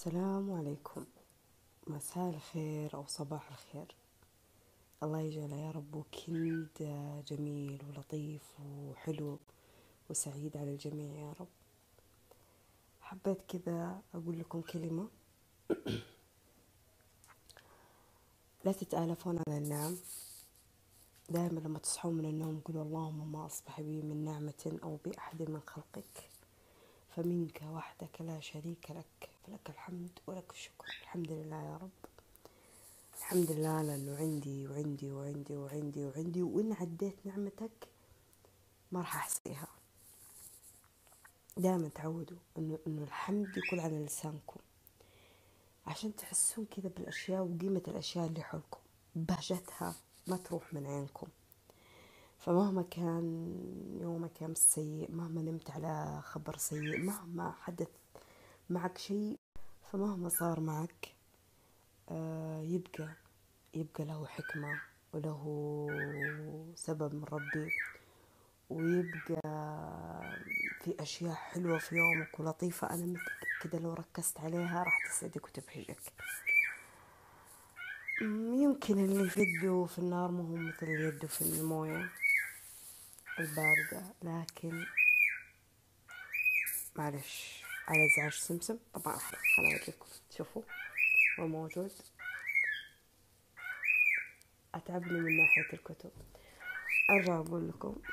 السلام عليكم. مساء الخير أو صباح الخير. الله يجعله يا رب وكل جميل ولطيف وحلو وسعيد على الجميع يا رب. حبيت كذا أقول لكم كلمة. لا تتآلفون على النعم. دائما لما تصحون من النوم قولوا اللهم ما أصبح بي من نعمة أو بأحد من خلقك. فمنك وحدك لا شريك لك. فلك الحمد ولك الشكر. الحمد لله يا رب. الحمد لله لأنه عندي وعندي وعندي وعندي وعندي وإن عديت نعمتك ما راح أحصيها. دائما تعودوا إنه إنه الحمد يكون على لسانكم. عشان تحسون كذا بالأشياء وقيمة الأشياء اللي حولكم. بهجتها ما تروح من عينكم. فمهما كان يومك أمس سيء مهما نمت على خبر سيء مهما حدث معك شيء؟ فمهما صار معك آه، يبقى يبقى له حكمة وله سبب من ربي ويبقى في أشياء حلوة في يومك ولطيفة. أنا متأكدة لو ركزت عليها راح تسعدك وتبهجك يمكن اللي في يده في النار ما هو مثل يده في الموية الباردة لكن معلش. على ازعاج سمسم. طبعا أحرق. خليني اوريكم شوفوا. هو موجود. أتعبني من ناحية الكتب. أرجع أقول لكم.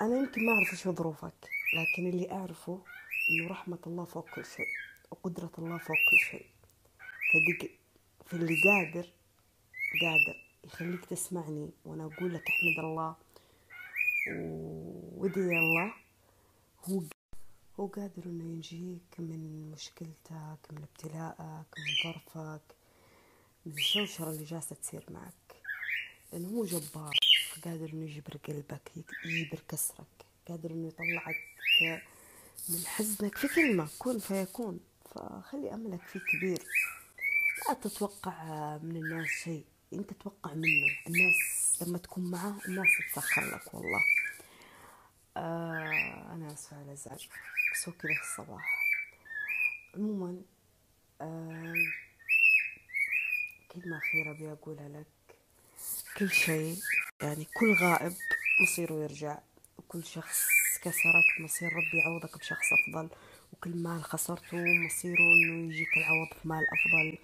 أنا يمكن ما أعرف إيش ظروفك لكن اللي أعرفه إنه رحمة الله فوق كل شيء وقدرة الله فوق كل شيء. فدق في اللي قادر قادر يخليك تسمعني وأنا أقول لك أحمد الله وادعي الله هو هو قادر إنه ينجيك من مشكلتك من ابتلاءك من ظرفك من الشوشرة اللي جالسة تصير معك. لأنه هو جبار قادر إنه يجبر قلبك يجبر كسرك قادر إنه يطلعك من حزنك في كلمة كن فيكون. فخلي أملك فيه كبير. لا تتوقع من الناس شيء انت توقع منه الناس لما تكون معاه الناس تتسخر لك والله. آه أنا آسفة على الإزعاج. بس هو كذا في الصباح. عموما آه كلمة أخيرة أبي أقولها لك. كل شيء يعني كل غائب مصيره يرجع. وكل شخص كسرك مصير ربي يعوضك بشخص أفضل. وكل مال خسرته مصيره إنه يجيك العوض في مال أفضل.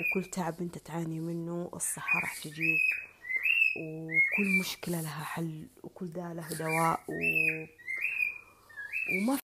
وكل تعب أنت تعاني منه الصحة راح تجيك. وكل مشكلة لها حل وكل داء له دواء و... وما